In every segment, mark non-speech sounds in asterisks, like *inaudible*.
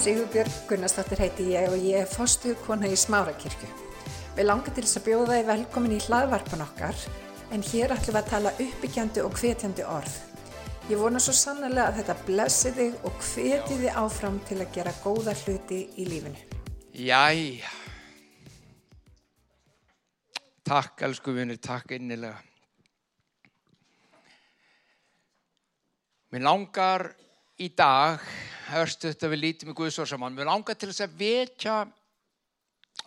Sigurbjörg Gunnarsdóttir heiti ég og ég er fostu kona í Smárakirkju. Við langar til þess að bjóða þið velkomin í hlaðvarpan okkar en hér ætlum við að tala uppbyggjandi og hvetjandi orð. Ég vona svo sannlega að þetta blessi þig og hveti þið áfram til að gera góða hluti í lífinu. Jæja. Takk, elsku vinur, takk innilega. Mér langar í dag, hörstu þetta við lítum í Guðsór saman, mér langar til þess að vetja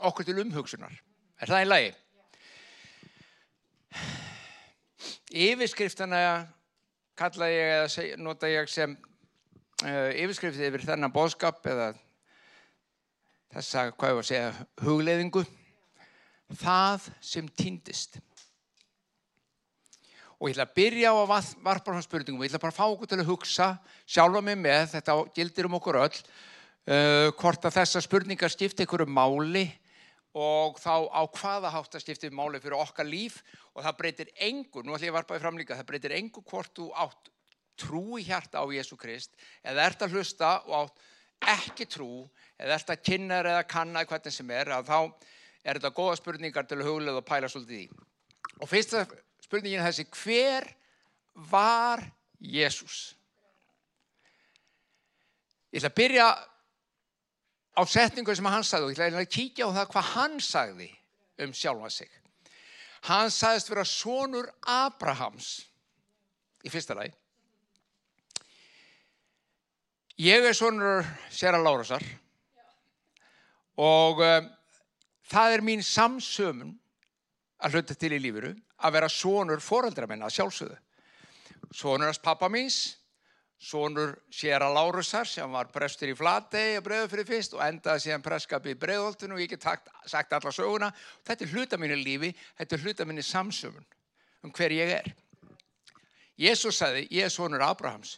okkur til umhugsunar. Er það í lagi? Yfirskriftana kalla ég eða nota ég sem uh, yfirskriftið yfir þennan bóðskap eða þessa, hvað ég var að segja, hugleðingu. Það sem týndist. Og ég ætla að byrja á að varpa svona spurningum. Ég ætla bara að fá okkur til að hugsa sjálfa mig með, þetta gildir um okkur öll, uh, hvort að þessa spurningar skipta ykkur um máli og þá á hvaða hátt að skipta um máli fyrir okkar líf og það breytir engur, nú ætlum ég að varpa því fram líka, það breytir engur hvort þú átt trú í hjarta á Jésu Krist eða ert að hlusta og átt ekki trú eða ert að kynna eða kanna hvernig sem er, að þá er þetta goða spurningar til að huglega og pæla svolítið í. Og fyrsta spurningin þessi, hver var Jésús? Ég ætla að byrja á setningu sem hann sagði og ég ætla að kíkja á það hvað hann sagði um sjálfa sig. Hann sagðist vera sonur Abrahams í fyrsta lagi. Ég er sonur Sera Lárasar og um, það er mín samsömun að hluta til í lífuru að vera sonur foreldra minna að sjálfsögðu. Sonur hans pappa míns, sonur Sjera Lárusar sem var prestur í Flatei og bregður fyrir fyrst og endaði síðan preskapi í bregðoltinu og ég get sagt alla söguna. Þetta er hluta mínu lífi, þetta er hluta mínu samsömun um hver ég er. Jésús sagði, ég er sonur Abrahams.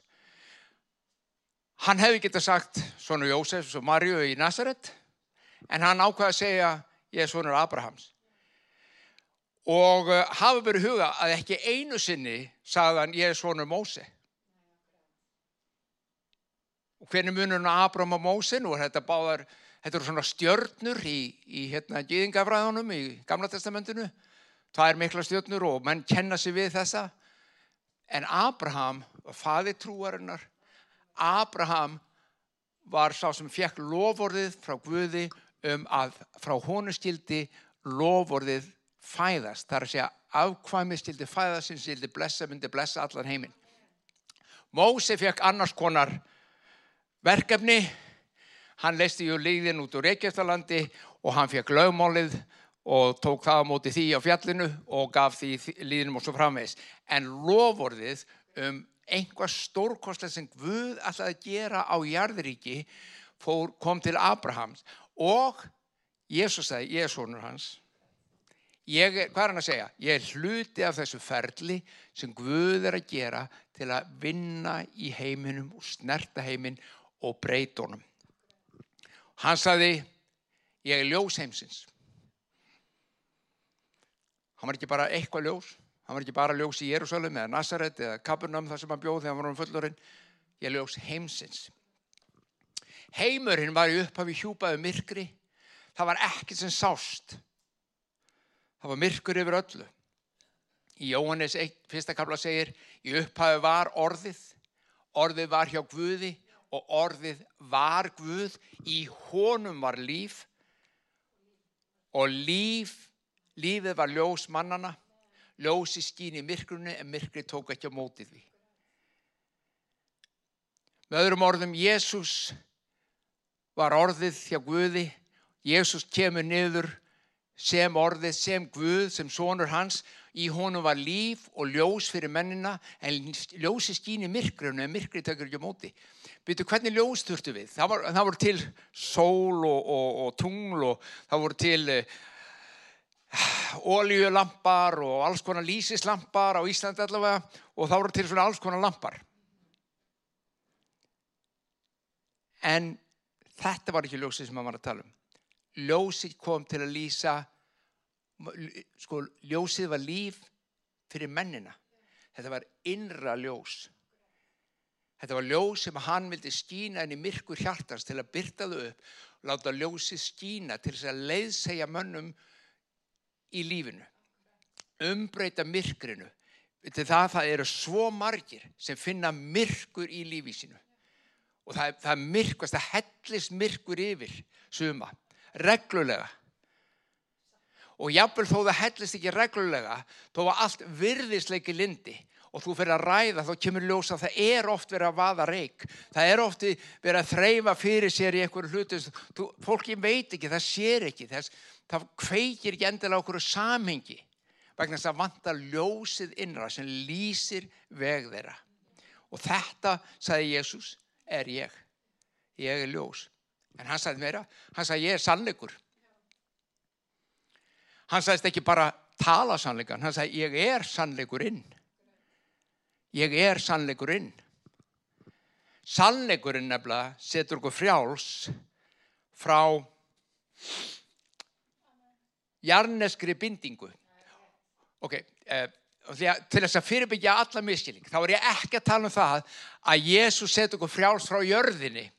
Hann hefði geta sagt sonur Jósefs og Marju í Nazaret en hann ákvaði að segja ég er sonur Abrahams og uh, hafa verið huga að ekki einu sinni sagðan ég er svonur Móse. Og hvernig munur hann Abraham og Móse? Nú er þetta báðar þetta eru svona stjörnur í, í hérna gýðingafræðunum í Gamla testamentinu. Það er mikla stjörnur og menn kenna sig við þessa. En Abraham faði trúarinnar. Abraham var sá sem fekk lovorðið frá Guði um að frá honu skildi lovorðið fæðast, það er að segja afkvæmi stildi fæðast sem stildi blessa myndi blessa allan heiminn. Mósi fekk annars konar verkefni, hann leisti ju líðin út úr Reykjavíktalandi og hann fekk lögmálið og tók það á móti því á fjallinu og gaf því líðinum og svo framvegs. En lovorðið um einhvað stórkostlega sem Guð ætlaði að gera á jarðuríki kom til Abrahams og Jésús sagði, sonur hans Ég, hvað er hann að segja? Ég er hluti af þessu ferli sem Guð er að gera til að vinna í heiminum og snerta heiminn og breyta honum. Hann saði, ég er ljós heimsins. Hann var ekki bara eitthvað ljós, hann var ekki bara ljós í Jérúsalem eða Nazaret eða Kaburnam þar sem hann bjóð þegar hann var um fullorinn. Ég er ljós heimsins. Heimurinn var í upphafi hjúpaðu myrkri. Það var ekkert sem sást það var myrkur yfir öllu. Í Jóhannes 1, fyrsta kapla segir, í upphæðu var orðið, orðið var hjá Guði og orðið var Guð, í honum var líf og líf, lífið var ljós mannana, ljósi skín í myrkrunni en myrkri tók ekki á mótið því. Með öðrum orðum, Jésús var orðið hjá Guði, Jésús kemur niður sem orðið, sem Guð, sem sonur hans í honum var líf og ljós fyrir mennina en ljósi skín í myrkrunu en myrkri tekur ekki á móti. Byrju, hvernig ljós þurftu við? Það, var, það voru til sól og, og, og tungl og það voru til uh, eh, oljulampar og alls konar lísislampar á Íslandi allavega og það voru til svona alls konar lampar. En þetta var ekki ljósið sem maður var að tala um ljósið kom til að lýsa sko ljósið var líf fyrir mennina þetta var innra ljós Þetta var ljós sem hann vildi skína inn í myrkur hjartans til að byrta þau upp og láta ljósi skína til þess að leiðsegja mönnum í lífinu. Umbreyta myrkrinu. Til það það eru svo margir sem finna myrkur í lífi sínu. Og það, það myrkvast, það hellist myrkur yfir suma, reglulega. Og jáfnvel þó það hellist ekki reglulega, þó að allt virðisleiki lindi og þú fyrir að ræða þá kemur ljósa að það er oft verið að vaða reik það er oft verið að þreyfa fyrir sér í einhverju hlutu þú, fólki veit ekki, það sér ekki þess, það kveikir ekki endilega okkur samhengi vegna þess að vanta ljósið innra sem lýsir veg þeirra. Og þetta, sagði Jésús, er ég. Ég er ljós en hann sagði meira, hann sagði ég er sannleikur hann sagðist ekki bara tala sannleikan, hann sagði ég er sannleikurinn ég er sannleikurinn. Sannleikurinn nefnilega setur okkur frjáls frá jarneskri bindingu. Ok, eh, til þess að fyrirbyggja alla miskilning, þá er ég ekki að tala um það að Jésús setur okkur frjáls frá jörðinni.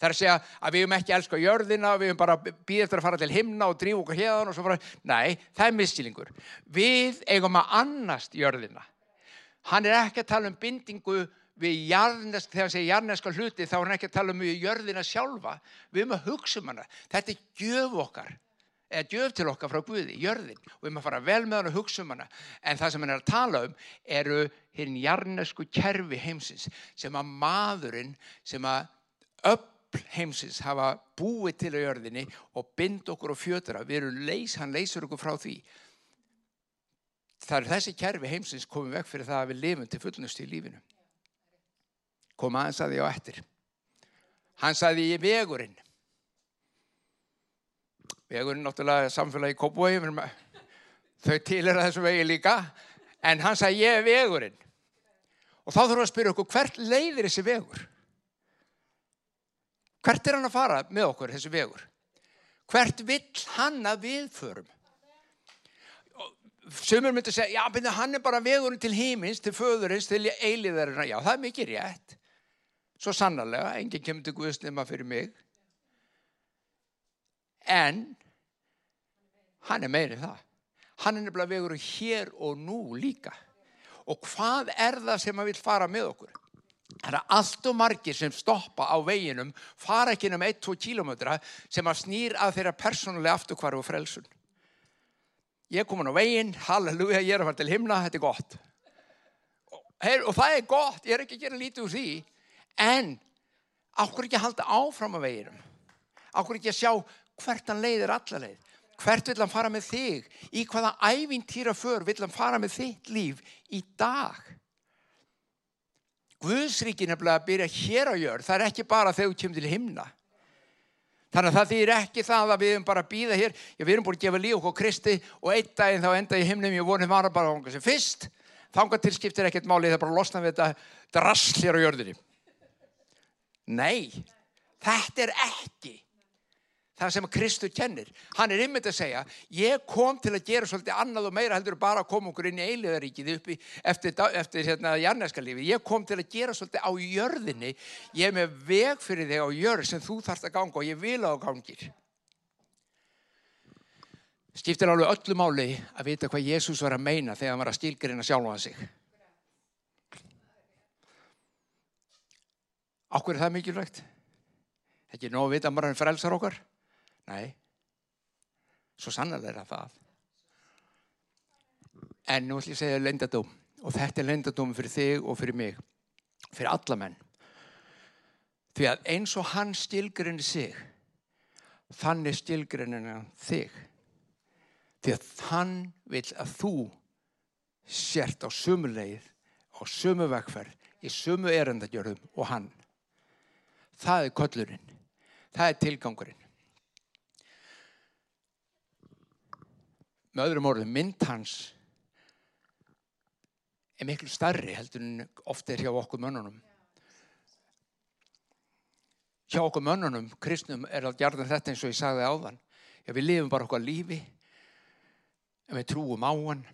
Það er að segja að við höfum ekki elska jörðina, við höfum bara býðið eftir að fara til himna og drífa okkur hérðan og svo fara. Nei, það er miskilningur. Við eigum að annast jörðina. Hann er ekki að tala um bindingu við jarnesk, þegar hann segir jarneska hluti þá er hann ekki að tala um jörðina sjálfa. Við erum að hugsa um hana. Þetta er gjöf okkar, eða gjöf til okkar frá Guði, jörðin. Og við að fara vel með hann og hugsa um hana. En það sem hann er að tala um eru hinn jarnesku kerfi heimsins sem að maðurinn, sem að öll heimsins hafa búið til á jörðinni og bind okkur og fjötura. Við erum leys, hann leysur okkur frá því. Það er þessi kerfi heimsins komið vekk fyrir það að við lifum til fullnust í lífinu. Kom aðeins að því á eftir. Hann saði ég vegurinn. Vegurinn náttúrulega samfélagi Kópúi þau til er að þessu vegi líka. En hann saði ég er vegurinn. Og þá þurfum við að spyrja okkur hvert leiðir þessi vegur hvert er hann að fara með okkur þessi vegur hvert vill hann að við förum Sumur myndi segja, já, hann er bara vegurinn til hímins, til föðurins, til eiliðarina. Já, það er mikið rétt. Svo sannarlega, enginn kemur til Guðs nema fyrir mig. En, hann er meirinn það. Hann er nefnilega vegurinn hér og nú líka. Og hvað er það sem hann vil fara með okkur? Það er allt og margir sem stoppa á veginum, fara ekki um 1-2 kílometra sem að snýr að þeirra persónulega afturkvarfu og frelsun ég er komin á veginn, halleluja, ég er að fara til himna, þetta er gott. Og, her, og það er gott, ég er ekki að gera lítið úr því, en áhverju ekki að halda áfram á veginnum? Áhverju ekki að sjá hvert hann leiðir alla leið? Hvert vill hann fara með þig? Í hvaða ævintýra för vill hann fara með þitt líf í dag? Guðsríkin er að byrja hér á jörð, það er ekki bara þegar þú kemur til himna. Þannig að það þýr ekki það að við erum bara að býða hér. Já, við erum búin að gefa líf okkur Kristi og einn daginn þá enda í himnum ég vonið maður bara ánga sem fyrst. Þángar til skiptir ekkert máli það bara losna við þetta drassl hér á jörðinni. Nei, þetta er ekki það sem Kristur kennir. Hann er ymmið að segja, ég kom til að gera svolítið annað og meira heldur bara að koma okkur inn í eiliðaríkið uppi eftir, eftir hérna, jarnæska lífi. Ég kom til að gera svolítið á jörðinni. Ég er með veg fyrir þig á jörð sem þú þarfst að ganga og ég vil á gangir. Skiptir alveg öllu máli að vita hvað Jésús var að meina þegar hann var að skilgreina sjálfa sig. Er það mikilvægt? Ekki nóg að vita að maður frelsar okkar? Nei, svo sannlega er það. En nú ætlum ég að segja lendadóm og þetta er lendadóm fyrir þig og fyrir mig, fyrir alla menn. Því að eins og hann stilgrinni sig, þannig stilgrinni þig. Því að hann vil að þú sért á sumu leið, á sumu vegferð, í sumu erendadjörðum og hann. Það er köllurinn, það er tilgangurinn. Með öðrum orðum mynd hans er miklu starri heldur en ofta er hjá okkur mönnunum. Hjá okkur mönnunum kristnum er að gjarna þetta eins og ég sagði áðan. Já, við lifum bara okkar lífi við trúum á hann.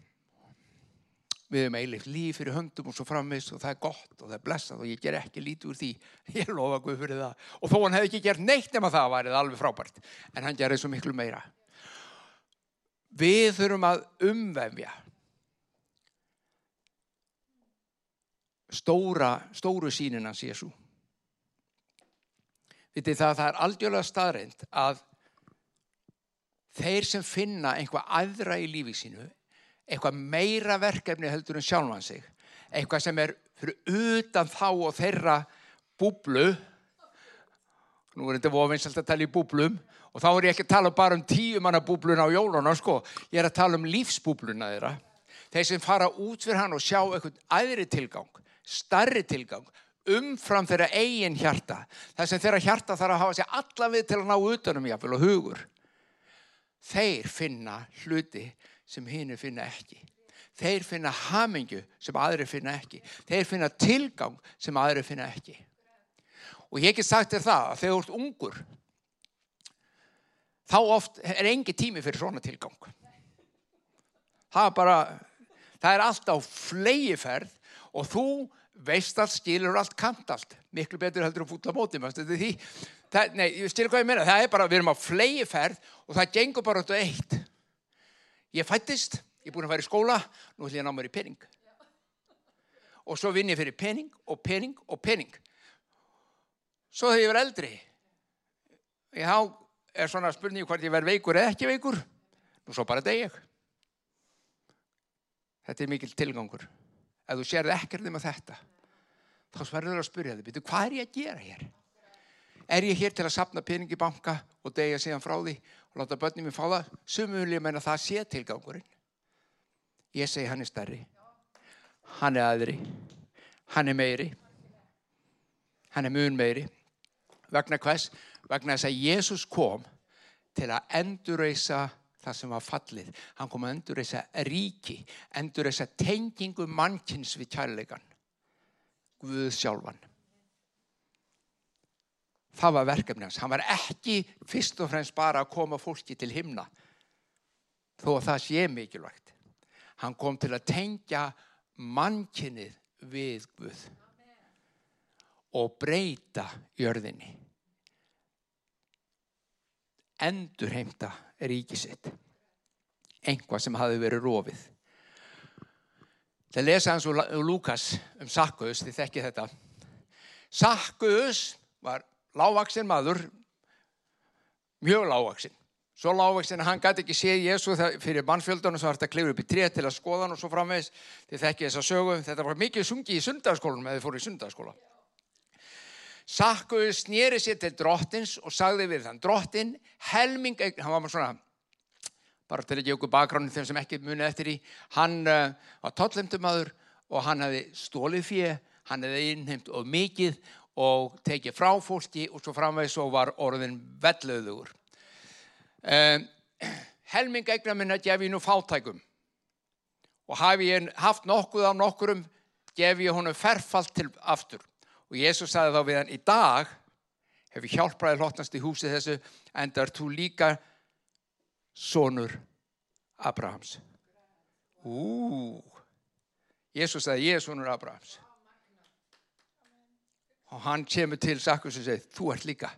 Við erum eilift líf fyrir höndum og svo framvist og það er gott og það er blessað og ég ger ekki lítið úr því. *laughs* Ég lofa Guð fyrir það. Og þó hann hefði ekki gert neitt nema það það alveg frábært. En hann gerði svo miklu meira við þurfum að umvefja stóra stóru sínina Jésu vitið það það er aldjörlega staðreind að þeir sem finna einhvað aðra í lífi sínu eitthvað meira verkefni heldur en sjálfan sig eitthvað sem er fyrir utan þá og þeirra búblu nú er þetta ofinsalt að tala í búblum og þá er ég ekki að tala bara um tíu manna búbluna á jóluna sko, ég er að tala um lífsbúbluna þeirra þeir sem fara út fyrir hann og sjá eitthvað aðri tilgang starri tilgang umfram þeirra eigin hjarta þess að þeirra hjarta þarf að hafa sér alla við til að ná utanum jáfnvel og hugur þeir finna hluti sem hinn finna ekki. Þeir finna hamingu sem aðri finna ekki. Þeir finna tilgang sem aðri finna ekki. Og ég hef ekki sagt þér það að þegar þú ert ungur, þá oft er engi tími fyrir svona tilgang. Það er bara, það er allt á fleiðferð og þú veist allt, skilur allt, kant allt. Miklu betur heldur að fútla móti, maður stuði því. Það, nei, ég skilur hvað ég meina, það er bara, við erum á fleiðferð og það gengur bara á eitt. Ég fættist, ég er búin að fara í skóla, nú ætlum ég að ná mér í pening. Og svo vinn ég fyrir pening og pening og pening. Svo þegar ég verð eldri, ég há, er svona spurning hvort ég verð veikur eða ekki veikur, nú svo bara deg ég. Þetta er mikil tilgangur. Ef þú sérði ekkert um að þetta, þá sverður það að spyrja þig, hvað er ég að gera hér? Er ég hér til að sapna pening í banka og degja síðan frá því og láta börnum mér fá það? Ég meina það sé tilgangurinn. Ég segi hann er stærri. Hann er aðri. Hann er meiri. Hann er mun meiri. Vegna hvers? Vegna þess að Jésús kom til að endurreysa það sem var fallið. Hann kom að endurreysa ríki, endurreysa tengingu mannkins við kærleikan. Guð sjálfan það var verkefni hans. Hann var ekki fyrst og fremst bara að koma fólki til himna þó að það sé mikilvægt. Hann kom til að tengja mannkinnið við Guð og breyta jörðinni. Endur heimta ríkisitt. Enga sem hafi verið rofið. Það lesa hans úr Lukas um Sakkus, þið þekkið þetta. Sakkus var lágvaksinn maður, mjög lágvaksinn. Svo lágvaksinn að hann gæti ekki séð Jésu fyrir mannfjöldunum sem hægt að klifra upp í tré til að skoða hann og svo framvegs. Þið þekki þess að sögu. Þetta var mikið sungi í sundarskólanum eða þið fóru í sundarskóla. Sakkuðu snýri sér til drottins og sagði við þann. Drottin, helming, hann var svona, bara til gefa okkur bakgránu þeim sem ekki munið eftir í, hann uh, var tóllemtumadur og hann hefði stólið fyrir, hann hefði innheimt og mikið og tekið frá fólki og svo framvegs og var orðin vellauður. Um, helming eignar minna gef ég nú fátækum og hafi ég haft nokkuð á nokkurum gef ég honum ferfalt til aftur. Og Jésús sagði þá við hann, í dag hefur hjálpraði hlottnast í húsi þessu en það er þú líka sonur Abrahams. Ú, Jésús sagði, ég er sonur Abrahams. Og hann kemur til Sakkus og segir þú ert líka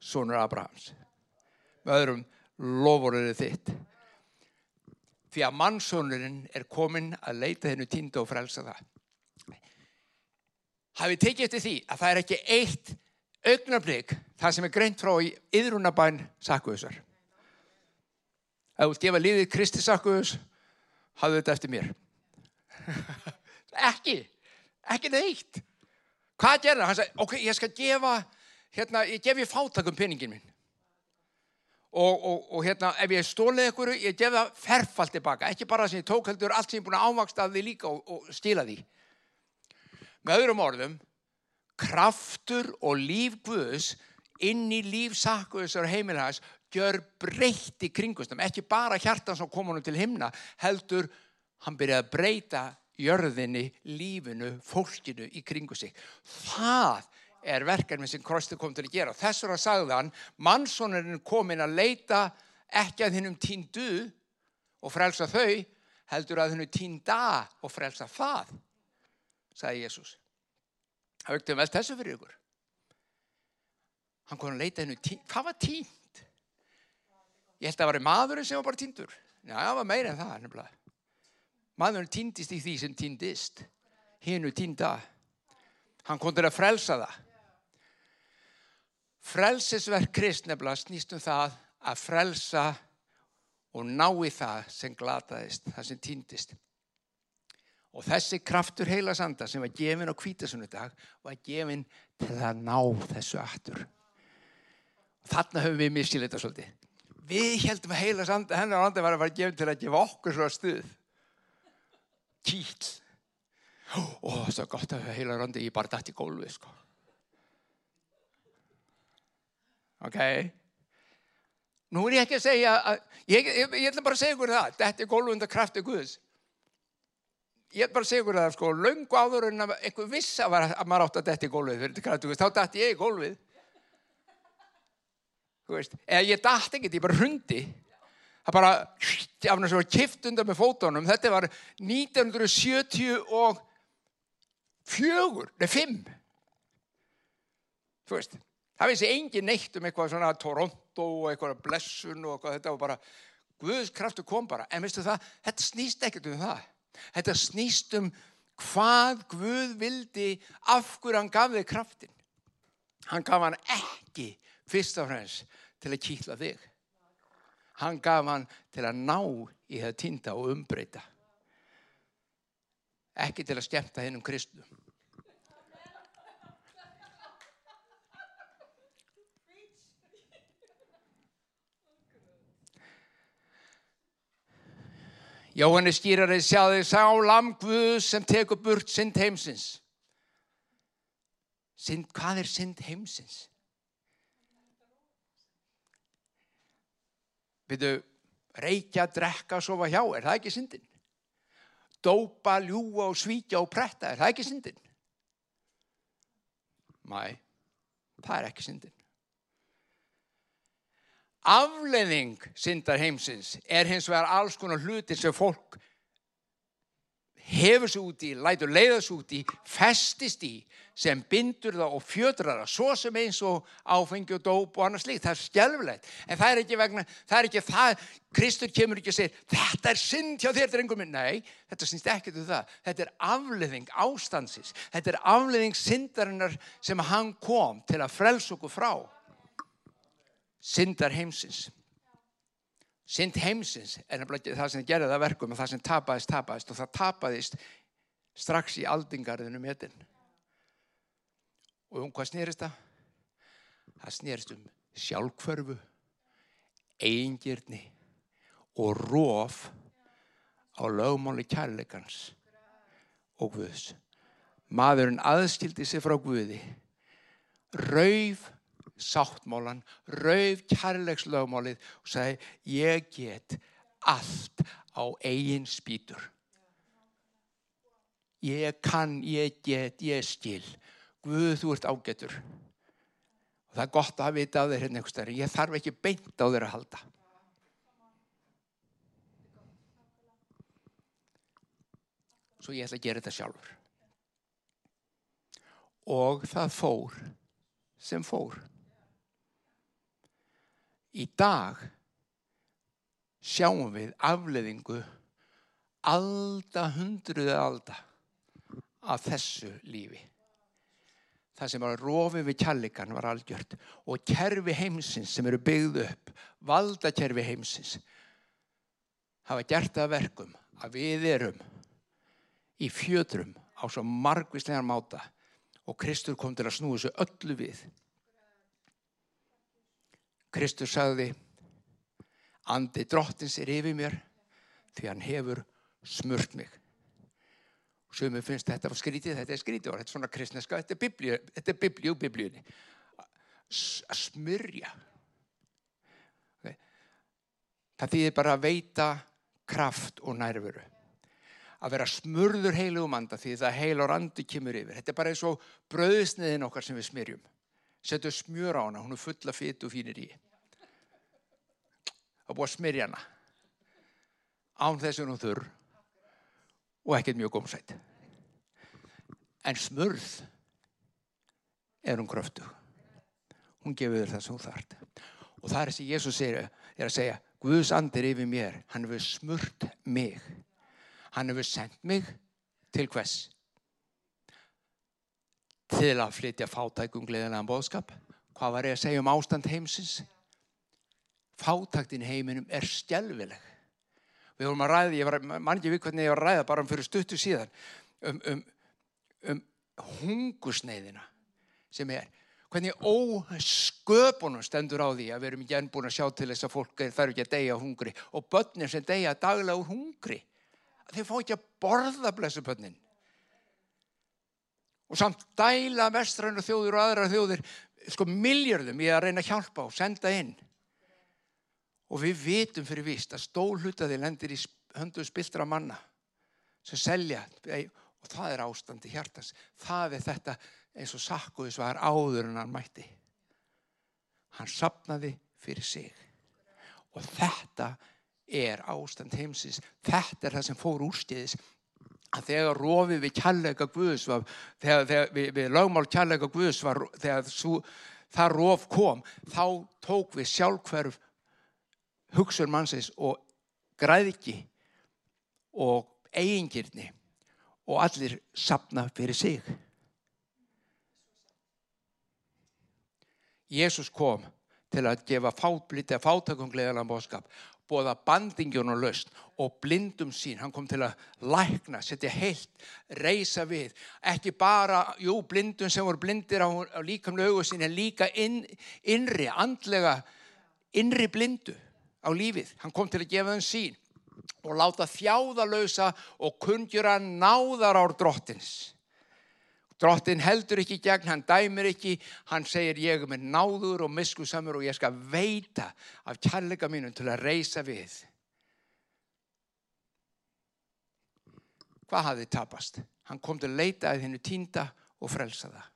sonur Abrahams. Með öðrum lofuröðu þitt. Því að mannsónurinn er komin að leita hennu týnda og frelsa það hafið tekið eftir því að það er ekki eitt augnablík það sem er greint frá í yðrunabæn Sakkusar ef þú vilt gefa lífið Kristi Sakkus hafðu þetta eftir mér *laughs* ekki ekki neitt Hvað gerði það? Hann sagði, ok, ég skal gefa, hérna, ég gef ég fátakum peningin minn. Og, og, og hérna, ef ég stólið ykkur, ég gef það ferfalt tilbaka. Ekki bara sem ég tók heldur allt sem ég er búin að ávaksta af því líka og, og stíla því. Með öðrum orðum, kraftur og líf Guðs inn í lífsakkuðsar heimilhæs gjör breytt í kringustum. Ekki bara hjartan sem kom honum til himna, heldur hann byrjaði að breyta jörðinni, lífinu, fólkinu í kringu sig. Það er verkefni sem Krosti kom til að gera. Þess vegna sagði hann, mannsónurinn kom inn að leita ekki að hinnum tíndu og frelsa þau, heldur að hennu týnda og frelsa það, sagði Jésús. Það vektum vel þessu fyrir ykkur. Hann kom að leita hennu. Hvað var týnd? Ég held að það var maðurinn sem var bara týndur. Já, það var meira en það, nefnilega. Maðurinn týndist í því sem týndist. Hennu týnda. Hann kom til að frelsa það. Frelsisverk krist nefnilega snýst um það að frelsa og ná í það sem glataðist, það sem týndist. Og þessi kraftur heila sanda sem var gefin á kvítasunnudag var gefin til að ná þessu aftur. Og þarna höfum við miskilita svolítið. Við heldum að heila sanda hennar á landi var að vera gefin til að gefa okkur svo stuð. Kýll. Ó, það er gott að heila randi, ég bara dætt í gólfið, sko. Ok? Nú er ég ekki að segja, að, ég, ég, ég ætla bara að segja ykkur það, þetta er gólfunda krafti Guðs. Ég bara ykkur það, sko, löngu áður en að einhver viss að, að maður átt að dætt í gólfið þá dætt ég í gólfið. Þú veist, eða ég dætt ekkert, ég bara hundi. Það bara, af það var kift undan með fótónum, þetta var 1974, nei 5. Þú veist, það vissi engin neitt um eitthvað svona Toronto og eitthvað blessun og eitthvað, þetta var bara, Guðs kraftu kom bara. En veistu það, þetta snýst ekkert um það. Þetta snýst um hvað Guð vildi, af hverju hann gaf þig kraftin. Hann gaf hann ekki fyrst og fremst til að kýtla þig. Hann gaf hann til að ná í það týnda og umbreyta. Ekki til að skemmta hinn um Kristum. Jóhannes skýrarið sjáði sá lamgvuð sem tekur burt synd heimsins. Synd, hvað er synd heimsins? Þau reykja, drekka, sofa hjá, er það ekki syndin? Dópa, ljúa og svíkja og pretta, er það ekki syndin? Mæ, það er ekki syndin. Afleðing syndar heimsins er hins vegar alls konar hlutir sem fólk hefur svo út í, lætur leiða svo út í, festist í, sem bindur það og fjötrar það, svo sem eins og áfengi og dóp og annars líkt. Það er skjálfilegt. En það er ekki vegna, það er ekki það, Kristur kemur ekki að segja, þetta er synd hjá þér, drengum minn. Nei, þetta syns ekki um það. Þetta er afleðing ástansins. Þetta er afleðing syndarinnar sem hann kom til að frelsa okkur frá syndar heimsins. Synd heimsins er nefnilega það sem gerði það verkum og það sem tapaðist, tapaðist og það tapaðist strax í aldingarðinu metin. Og um hvað snýrist það? Það snýrist um sjálfkvörfu, eigingirni og róf á lögmáli kærleikans og Guðs. Maðurinn aðskildi sig frá Guði, rauf sáttmálan, rauf kærleikslögmálið og sagði ég get allt á eigin spýtur. Ég kann, ég get, ég skil. Guð, þú ert ágetur. Og það er gott að vita á þér hérna einhver stær. Ég þarf ekki beint á þér að halda. Svo ég ætla að gera þetta sjálfur. Og það fór sem fór. Í dag sjáum við afleðingu alda hundruða alda af þessu lífi. Það sem var rofið við kjallikan var algjört og kerfi heimsins sem eru byggð upp, valdakerfi heimsins, hafa gert það verkum að við erum í fjötrum á svo margvíslegar máta og Kristur kom til að snúi þessu öllu við. Kristur sagði, andi drottins er yfir mér því hann hefur smurt mig. Sumið finnst þetta var skrítið, þetta er skrítið og þetta er svona kristneska, þetta er biblíu, þetta er biblíu, biblíunni. Að smurja. Okay. Það þýðir bara að veita kraft og nærveru. Að vera smurður heilu um anda því það heil og randi kemur yfir. Þetta er bara eins og bröðsniðin okkar sem við smyrjum. Settu smjör á hana, hún er fulla fyrt og fínir í. Það er búið að smyrja hana. Án þess að hún þurr. og ekkert mjög gómsætt. En smurð er hún kröftu. Hún gefur þér það sem þú þart. Og það er sem Jésús er að segja, Guðs andir yfir mér, hann hefur smurt mig. Hann hefur sendt mig til hvers? Til að flytja fátækum gleðilegan bóðskap. Hvað var ég að segja um ástand heimsins? Fátæktin heiminum er stjálfileg. Við vorum að ræða, ég var við hvernig ég var að ræða bara um fyrir stuttu síðan um, um, um hungusneiðina sem er hvernig ósköpunum stendur á því að við erum ekki enn búin að sjá til þess að fólk þarf ekki að deyja hungri og börnir sem deyja daglega úr hungri þeir fá ekki að borða blessu börnin og samt dæla vestrænu þjóður og aðra þjóður sko miljardum ég að reyna að hjálpa og senda inn. Og við vitum fyrir vist að stólhutaði lendir í höndu spiltra manna sem selja. Og það er ástandi hjartans það er þetta eins og Sakkuðis var áður en hann mætti. Hann sapnaði fyrir sig. Og þetta er ástand heimsins. Þetta er það sem fór úrstiðis að þegar rofið við kjallega Guðs var, þegar, þegar við, við lögmál kjallega Guðs var þegar svo, það rof kom þá tók við sjálfhverf hugsun mannsins og græðiki og eigingirni og allir sapna fyrir sig. Jésús kom til að gefa fátblítið fátakunglegaðan bóðskap, bóða bandingjón og laust og blindum sín. Hann kom til að lækna, setja heilt, reysa við. Ekki bara, jú, blindum sem voru blindir á, á líkamlega augu sín, en líka inn, innri, andlega, innri blindu á lífið. Hann kom til að gefa þeim sín og láta þjáðalösa og kundjura náðar ár drottins. Drottin heldur ekki gegn, hann dæmir ekki, hann segir ég er með náður og miskusamur og ég skal veita af kærleika mínum til að reysa við. Hvað hafði tapast? Hann kom til að leita að hennu týnda og frelsa það.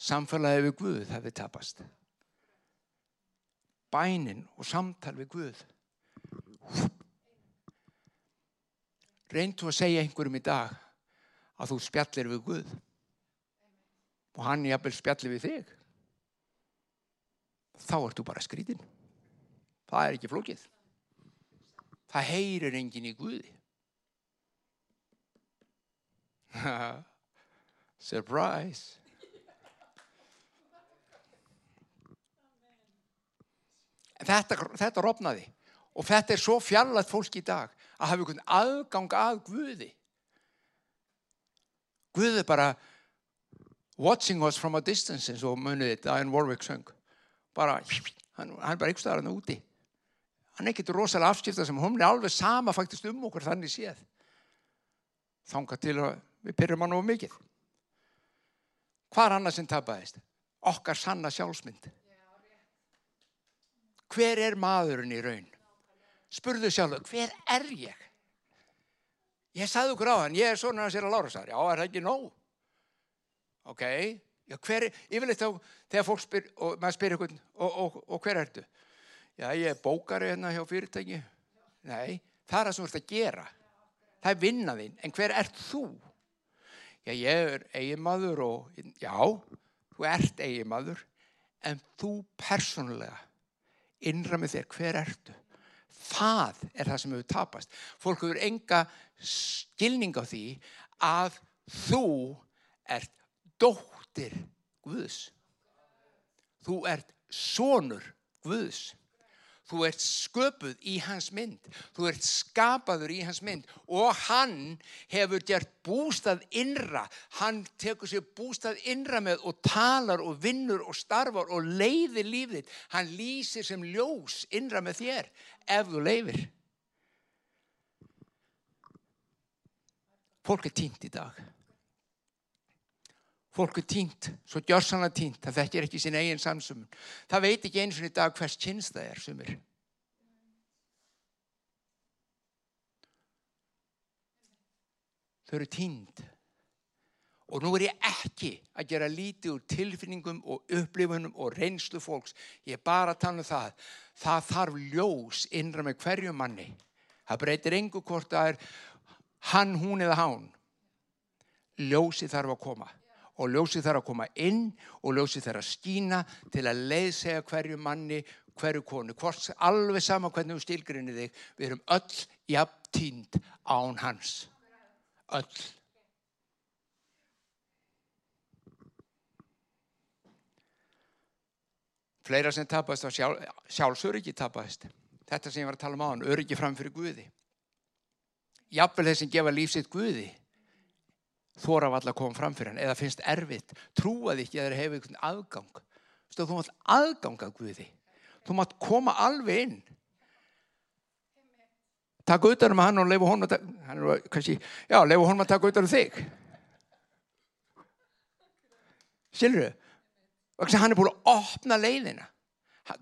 Samfélagið við Guð hafði tapast bænin og samtal við Guð. Reyndu að segja einhverjum í dag að þú spjallir við Guð og hann jafnvel spjallir við þig. Þá ertu bara skrítinn. Það er ekki flókið. Það heyrir engin í Guði. *laughs* Surprise! þetta, þetta rofnaði og þetta er svo fjallat fólk í dag að hafa einhvern aðgang að Guði Guði bara watching us from a distance eins og munið þetta Ian Warwick söng bara, hann, hann er bara einhver staðar hann úti hann er ekkert rosalega afskipta sem hún er alveg sama faktist um okkur þannig séð þanga til að við pyrrum hann of mikið hvað er annað sem tapaðist? okkar sanna sjálfsmynd hver er maðurinn í raun? Spurðu sjálf, hver er ég? Ég sagði okkur á hann, ég er svona að sér að lára sær, já, er það ekki nóg? Ok, já, hver er, yfirleitt þá, þegar fólk spyr, og maður spyr ykkur, og, og, og hver ertu? Já, ég er bókari hérna hjá fyrirtæki. Nei, það er það sem þú ert að gera. Það er vinnaðinn, en hver ert þú? Já, ég er eigimadur og, já, þú ert eigimadur, en þú persónulega innra með þér, hver ertu? Það er það sem hefur tapast. Fólk hefur enga skilning á því að þú ert dóttir Guðs. Þú ert sonur Guðs. Þú ert sköpuð í hans mynd. Þú ert skapaður í hans mynd og hann hefur gert bústað innra. Hann tekur sér bústað innra með og talar og vinnur og starfar og leiðir lífið. Hann lýsir sem ljós innra með þér ef þú leifir. Fólk er tínt í dag. Fólk er tínt, svo gjörsanlega tínt, það þekkir ekki sín eigin samsum. Það veit ekki eins og í dag hvers kynst það er sumir. Þau eru tínt. Og nú er ég ekki að gera lítið úr tilfinningum og upplifunum og reynslu fólks. Ég er bara að tala um það. Það þarf ljós innra með hverju manni. Það breytir engu hvort það er hann, hún eða hán ljósi þarf að koma og ljósi þarf að koma inn og ljósi þarf að skína til að leiðsega hverju manni, hverju konu. Hvort alveg sama hvernig þú stilgrinni þig við erum öll jafn tínd án hans. Öll. Fleira sem tapast var sjálf, sjálfsöryggi tapast. Þetta sem ég var að tala um á hann, öryggi fram fyrir Guði. Jafnvel þeir sem gefa lífsitt Guði þóra valla að koma fram fyrir hann eða finnst erfitt, trúaði ekki að þeir hefur einhvern aðgang. Stóð, þú mátt aðganga Guði. Þú mátt koma alveg inn. Taka utan um hann og leifu honum að er kannski, já, leifu honum að taka utan um þig. Skilur þau hann er búin að opna leiðina.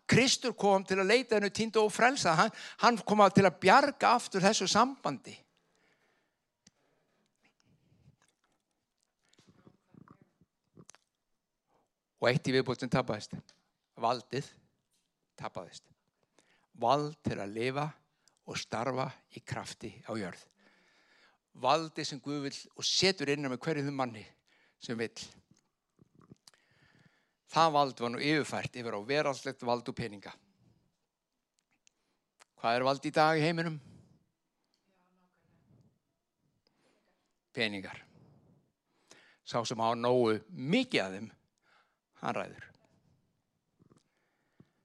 Kristur kom til að leita hennu týndu og frelsa. Hann, hann kom til að bjarga aftur þessu sambandi og eitt í viðbútin tapaðist. Valdið tapaðist. Vald til að lifa og starfa í krafti á jörð. Valdið sem Guð vil og setur innan með hverju manni sem vil það vald var nú yfirfært yfir á veralslegt vald og peninga. Hvað er vald í dag í heiminum? peningar. Sá sem á nógu mikið af þeim hann ræður.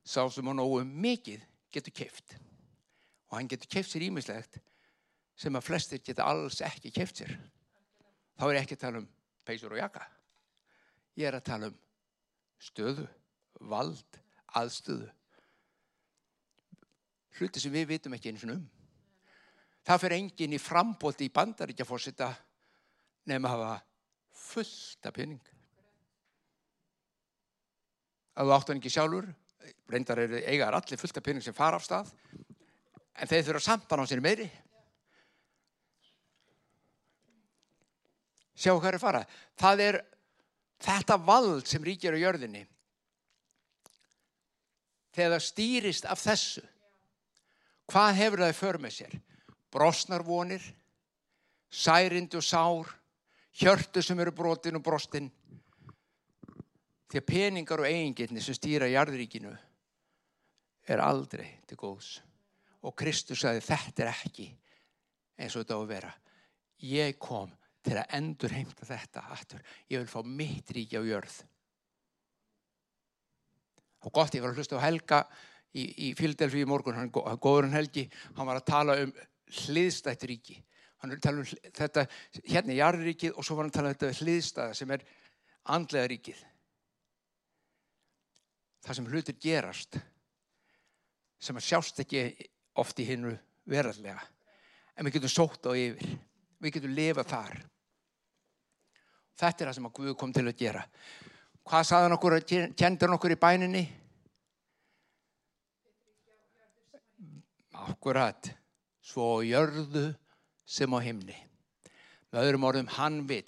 Sá sem hann óum mikið getur keift og hann getur keift sér ímislegt sem að flestir geta alls ekki keift sér. Þá er ekki að tala um peysur og jaka. Ég er að tala um stöðu, vald, aðstöðu. Hluti sem við vitum ekki eins og um. Það fyrir enginn í frambóti í bandaríkja fórsita nefn að hafa fullt af pening að þú áttu hann ekki sjálfur. Reyndar eru eigar allir fullt af pening sem fara af stað en þeir þurfa samt að ná sér meiri. Sjá hvað er að fara. Það er þetta vald sem ríkir á jörðinni. Þegar það stýrist af þessu hvað hefur það för með sér? Brosnarvonir særind og sár hjörtu sem eru brotin og brostin Því að peningar og eigingirni sem stýra jarðríkinu er aldrei til góðs. Og Kristus sagði þetta er ekki eins og þetta á að vera. Ég kom til að endur heimta þetta aftur. Ég vil fá mitt ríki á jörð. Og gott, ég var að hlusta á Helga í, í Fyldelfi í morgun, hann góður hann Helgi, hann var að tala um hliðstætt ríki. Hann tala um þetta, hérna er jarðríkið og svo var hann að tala um þetta hliðstæða sem er andlega ríkið það sem hlutir gerast sem að sjást ekki oft í hinnu verðarlega en við getum sótt á yfir. Við getum lifað þar. Þetta er það sem að Guð kom til að gera. Hvað saðan okkur kendur okkur í bæninni? Akkurat svo jörðu sem á himni. Með öðrum orðum hann vil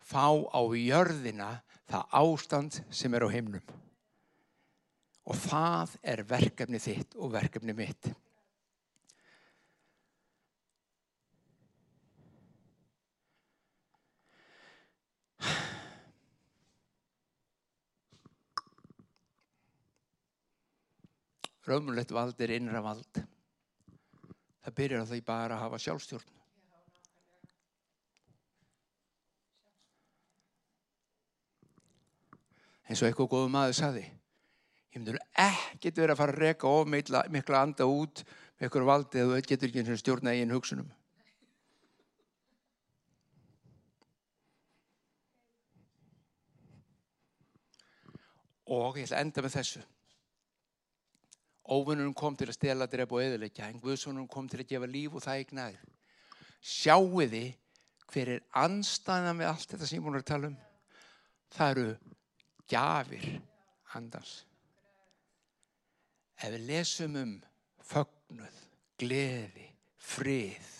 fá á jörðina það ástand sem er á himnum Og það er verkefni þitt og verkefni mitt. Raumulegt vald er innra vald. Það byrjar á því bara að hafa sjálfstjórn. eins og eitthvað góðu maður saði Ég myndur ekkert verið að fara að reyka of mikla, anda út með ykkur valdi eða þú getur ekki stjórna eigin hugsunum. Og ég ætla að enda með þessu. Óvinnunum kom til að stela, drepa og eðilegja, en Guðsónunum kom til að gefa líf og það er gnæð. Sjáu þið hver er anstæðan við allt þetta sem ég búin að tala um. Það eru gafir andans ef við lesum um fögnuð, gleði, frið,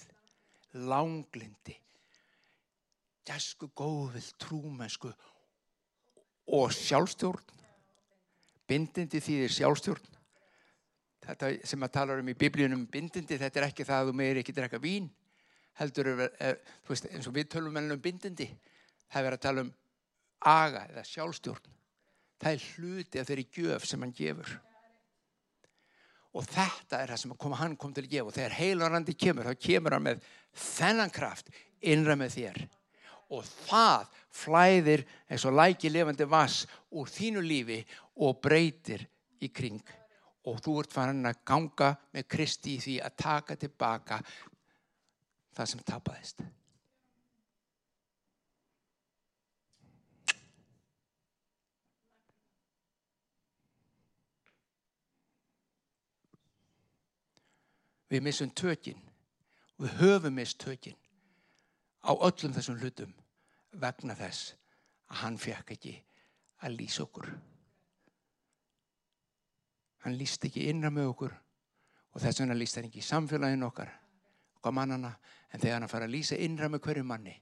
langlindi, gæsku góðvill, trúmennsku og sjálfstjórn, bindindi þýðir sjálfstjórn. Þetta sem að tala um í biblíunum bindindi, þetta er ekki það að þú meir ekki drekka vín, heldur er, er, veist, eins og við tölum ennum bindindi, það er að tala um aga eða sjálfstjórn. Það er hluti af þeirri gjöf sem hann gefur. Og þetta er það sem kom, hann kom til að gefa og þegar heilarandi kemur, þá kemur hann með þennan kraft innra með þér. Og það flæðir eins og læki levandi vass úr þínu lífi og breytir í kring. Og þú ert farin að ganga með Kristi í því að taka tilbaka það sem tapaðist. Við missum tökinn, við höfum mist tökinn á öllum þessum hlutum vegna þess að hann fekk ekki að lýsa okkur. Hann lýst ekki innra með okkur og þess vegna lýst hann ekki í samfélaginu okkar, okkar mannana, en þegar hann fara að lýsa innra með hverju manni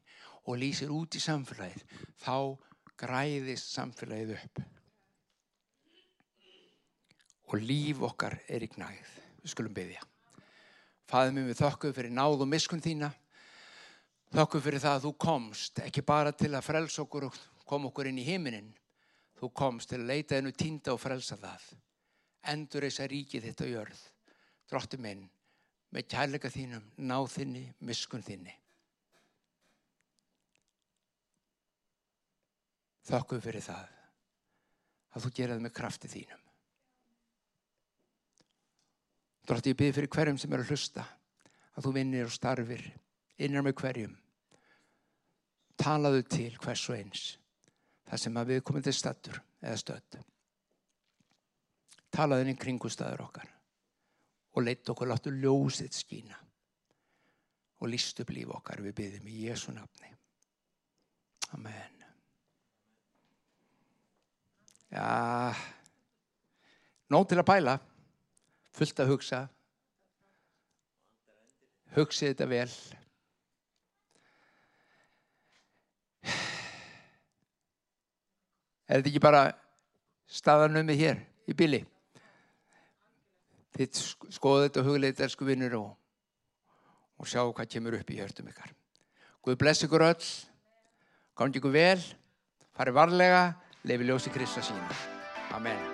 og lýsir út í samfélagið, þá græðist samfélagið upp. Og líf okkar er í gnæð. Við skulum byggja. Fæðum við þokkuð fyrir náð og miskun þína. Þokkuð fyrir það að þú komst, ekki bara til að frelsa okkur og koma okkur inn í heiminin. Þú komst til að leita hennu týnda og frelsa það. Endur þess að ríkið þitt á jörð. Dróttu minn, með kærleika þínum, náð þinni, miskun þinni. Þokkuð fyrir það að þú geraði með krafti þínum. Drátt ég byrði fyrir hverjum sem er að hlusta að þú vinnir og starfir innan með hverjum. Talaðu til hvers og eins það sem að við komum til stattur eða stödd. Talaðu inn í kringustæður okkar og leitt okkur láttu ljósið skína og líst upp líf okkar við byrðum í Jésu nafni. Amen. Já, nóg til að bæla fullt að hugsa. Hugsið þetta vel. Er þetta ekki bara staðanumið hér í bíli? Þitt skoðu þetta hugleita elsku vinnur og, og sjá hvað kemur upp í hjörtum ykkar. Guð bless ykkur öll. Gangi ykkur vel. Farið varlega, lefi ljósi Krista sína. Amen